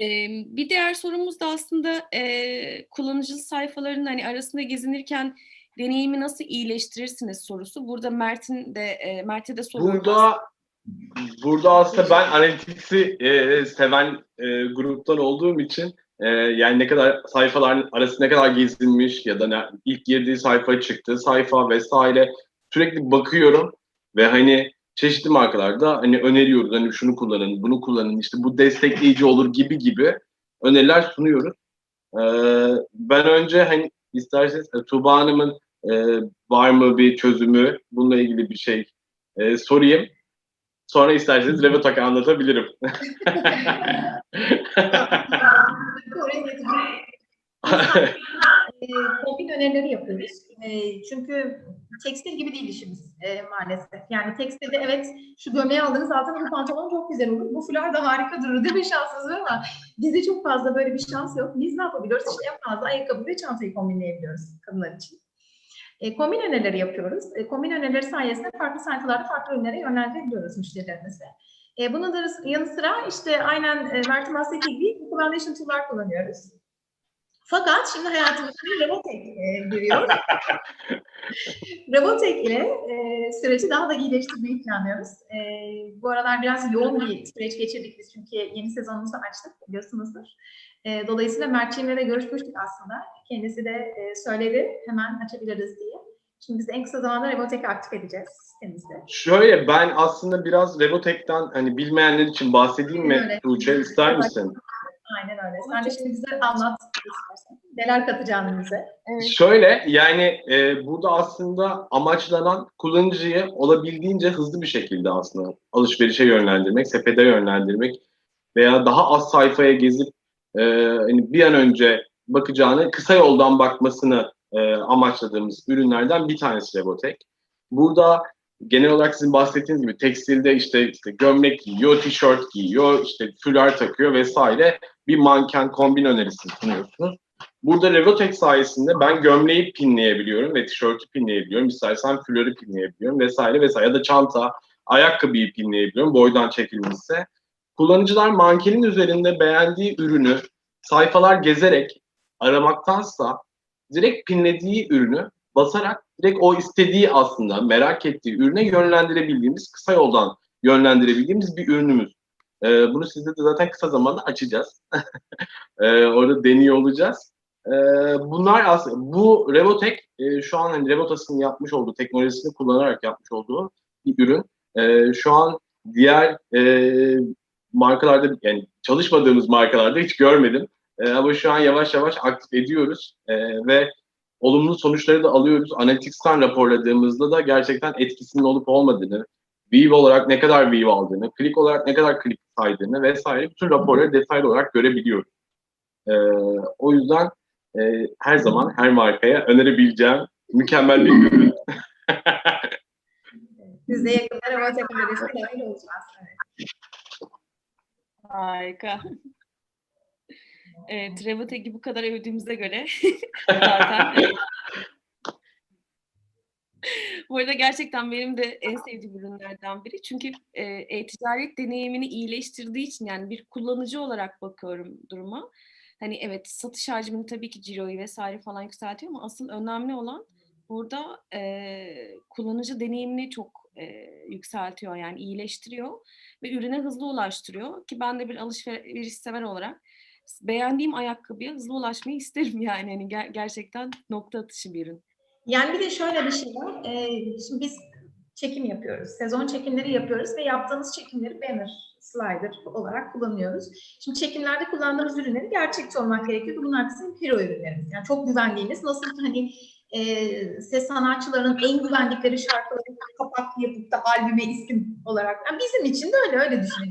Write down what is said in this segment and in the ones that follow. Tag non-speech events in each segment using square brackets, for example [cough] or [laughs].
Bir diğer sorumuz da aslında, eee, kullanıcı sayfalarının, hani, arasında gezinirken deneyimi nasıl iyileştirirsiniz sorusu. Burada Mert'in de, eee, Mert'e de soruyorum Burada burada aslında ben Analytics'i eee, seven eee, gruptan olduğum için eee, yani ne kadar sayfaların arası ne kadar gezinmiş ya da ne, ilk girdiği sayfa çıktığı sayfa vesaire sürekli bakıyorum ve hani çeşitli markalarda hani öneriyoruz hani şunu kullanın bunu kullanın işte bu destekleyici olur gibi gibi öneriler sunuyoruz. Eee, ben önce hani isterseniz e, Tuğba Hanım'ın eee, var mı bir çözümü bununla ilgili bir şey eee, sorayım. Sonra isterseniz Revotak'ı anlatabilirim. Oraya getireceğim. e, kombin önerileri yapıyoruz. E, çünkü tekstil gibi değil işimiz e, maalesef. Yani tekstilde evet şu gömleği aldığınız altına bu pantolon çok güzel olur. Bu fular da harika durur değil mi şansınız var ama bizde çok fazla böyle bir şans yok. Biz ne yapabiliyoruz? İşte en fazla ayakkabı ve çantayı kombinleyebiliyoruz kadınlar için. E, kombin önerileri yapıyoruz. E, kombin önerileri sayesinde farklı sayfalarda farklı ürünlere yönlendirebiliyoruz müşterilerimizi. E, bunun da yanı sıra işte aynen e, Mert'in bahsettiği gibi recommendation tool'lar kullanıyoruz. Fakat şimdi hayatımıza bir Revotek e, giriyor. [laughs] Revotek ile e, süreci daha da iyileştirmeyi planlıyoruz. E, bu aralar biraz yoğun bir süreç geçirdik biz çünkü yeni sezonumuzu açtık biliyorsunuzdur. E, dolayısıyla Mert'ciğimle de görüşmüştük aslında. Kendisi de e, söyledi hemen açabiliriz diye. Şimdi biz en kısa zamanda Revotek'i aktif edeceğiz sitemizde. Şöyle ben aslında biraz Revotek'ten hani bilmeyenler için bahsedeyim mi. Tuğçe ister misin? Aynen öyle. Sen de şimdi bize anlat. Neler katacağını bize. Evet. Şöyle yani e, burada aslında amaçlanan kullanıcıyı olabildiğince hızlı bir şekilde aslında alışverişe yönlendirmek, sepete yönlendirmek veya daha az sayfaya gezip e, hani bir an önce bakacağını kısa yoldan bakmasını e, amaçladığımız ürünlerden bir tanesi Revotek. Burada genel olarak sizin bahsettiğiniz gibi tekstilde işte, işte gömlek giyiyor, tişört giyiyor, işte fular takıyor vesaire bir manken kombin önerisi sunuyorsunuz. Burada Revotex sayesinde ben gömleği pinleyebiliyorum ve tişörtü pinleyebiliyorum. İstersen fuları pinleyebiliyorum vesaire vesaire. Ya da çanta, ayakkabıyı pinleyebiliyorum boydan çekilmişse. Kullanıcılar mankenin üzerinde beğendiği ürünü sayfalar gezerek aramaktansa direkt pinlediği ürünü basarak direkt o istediği aslında merak ettiği ürüne yönlendirebildiğimiz, kısa yoldan yönlendirebildiğimiz bir ürünümüz. Ee, bunu sizde de zaten kısa zamanda açacağız. [laughs] ee, orada deniyor olacağız. Ee, bunlar aslında bu Revotek e, şu an hani Revotas'ın yapmış olduğu teknolojisini kullanarak yapmış olduğu bir ürün. Ee, şu an diğer e, markalarda yani çalışmadığımız markalarda hiç görmedim. Ee, ama şu an yavaş yavaş aktif ediyoruz ve olumlu sonuçları da alıyoruz. Analytics'ten raporladığımızda da gerçekten etkisinin olup olmadığını, view olarak ne kadar view aldığını, klik olarak ne kadar klik saydığını vesaire bütün raporları detaylı olarak görebiliyoruz. Ee, o yüzden e, her zaman her markaya önerebileceğim mükemmel bir [laughs] ürün. Biz de yakında Revotek önerisine dahil olacağız. Evet. Harika. Evet, Revotek'i bu kadar övdüğümüze göre [laughs] zaten. Bu arada gerçekten benim de en sevdiğim ürünlerden biri. Çünkü e, e-ticaret deneyimini iyileştirdiği için yani bir kullanıcı olarak bakıyorum duruma. Hani evet satış hacmini tabii ki ciroyu vesaire falan yükseltiyor ama asıl önemli olan burada e, kullanıcı deneyimini çok e, yükseltiyor yani iyileştiriyor ve ürüne hızlı ulaştırıyor ki ben de bir alışveriş sever olarak beğendiğim ayakkabıya hızlı ulaşmayı isterim [laughs] yani hani ger- gerçekten nokta atışı bir ürün. Yani bir de şöyle bir şey var. Ee, şimdi biz çekim yapıyoruz. Sezon çekimleri yapıyoruz ve yaptığımız çekimleri banner, slider olarak kullanıyoruz. Şimdi çekimlerde kullandığımız ürünleri gerçekçi olmak gerekiyor. Bunlar bizim hero ürünlerimiz. Yani çok güvendiğimiz, nasıl hani e, ses sanatçılarının en güvendikleri şarkıları kapak yapıp da albüme isim olarak. Yani bizim için de öyle, öyle düşünelim.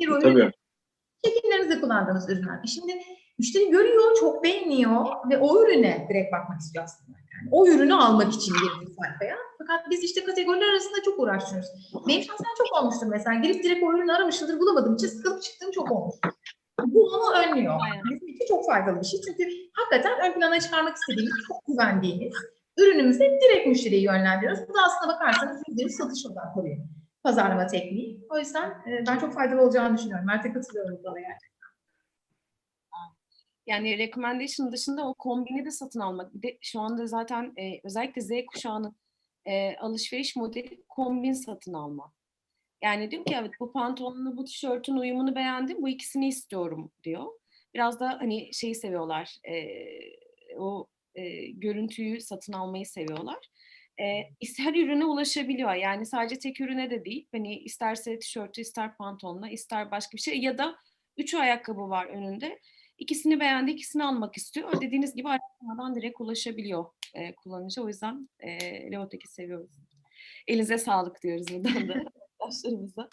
Hero ürünleri Tabii. çekimlerimizde kullandığımız ürünler. Şimdi müşteri görüyor, çok beğeniyor ve o ürüne direkt bakmak istiyor aslında. O ürünü almak için girdi sayfaya. Fakat biz işte kategoriler arasında çok uğraşıyoruz. Benim şahsen çok olmuştur mesela. Girip direkt o ürünü aramışımdır, bulamadığım için sıkılıp çıktığım çok olmuştur. Bu onu önlüyor. Bizim için çok faydalı bir şey. Çünkü hakikaten ön plana çıkarmak istediğimiz, çok güvendiğimiz ürünümüze direkt müşteriyi yönlendiriyoruz. Bu da aslında bakarsanız yüzde yüz satış odaklı bir pazarlama tekniği. O yüzden e, ben çok faydalı olacağını düşünüyorum. Mert'e katılıyorum bana yani. Yani recommendation dışında o kombini de satın almak. Bir de şu anda zaten e, özellikle Z kuşağının e, alışveriş modeli kombin satın alma. Yani diyor ki evet bu pantolonla bu tişörtün uyumunu beğendim bu ikisini istiyorum diyor. Biraz da hani şeyi seviyorlar e, o e, görüntüyü satın almayı seviyorlar. E, her ürüne ulaşabiliyor. Yani sadece tek ürüne de değil. Hani isterse tişörtü, ister pantolonla, ister başka bir şey ya da üç ayakkabı var önünde. İkisini beğendi, ikisini almak istiyor. Dediğiniz gibi araştırmadan direkt ulaşabiliyor e, kullanıcı. O yüzden e, Leotek'i seviyoruz. Elinize sağlık diyoruz buradan da [laughs] arkadaşlarımıza.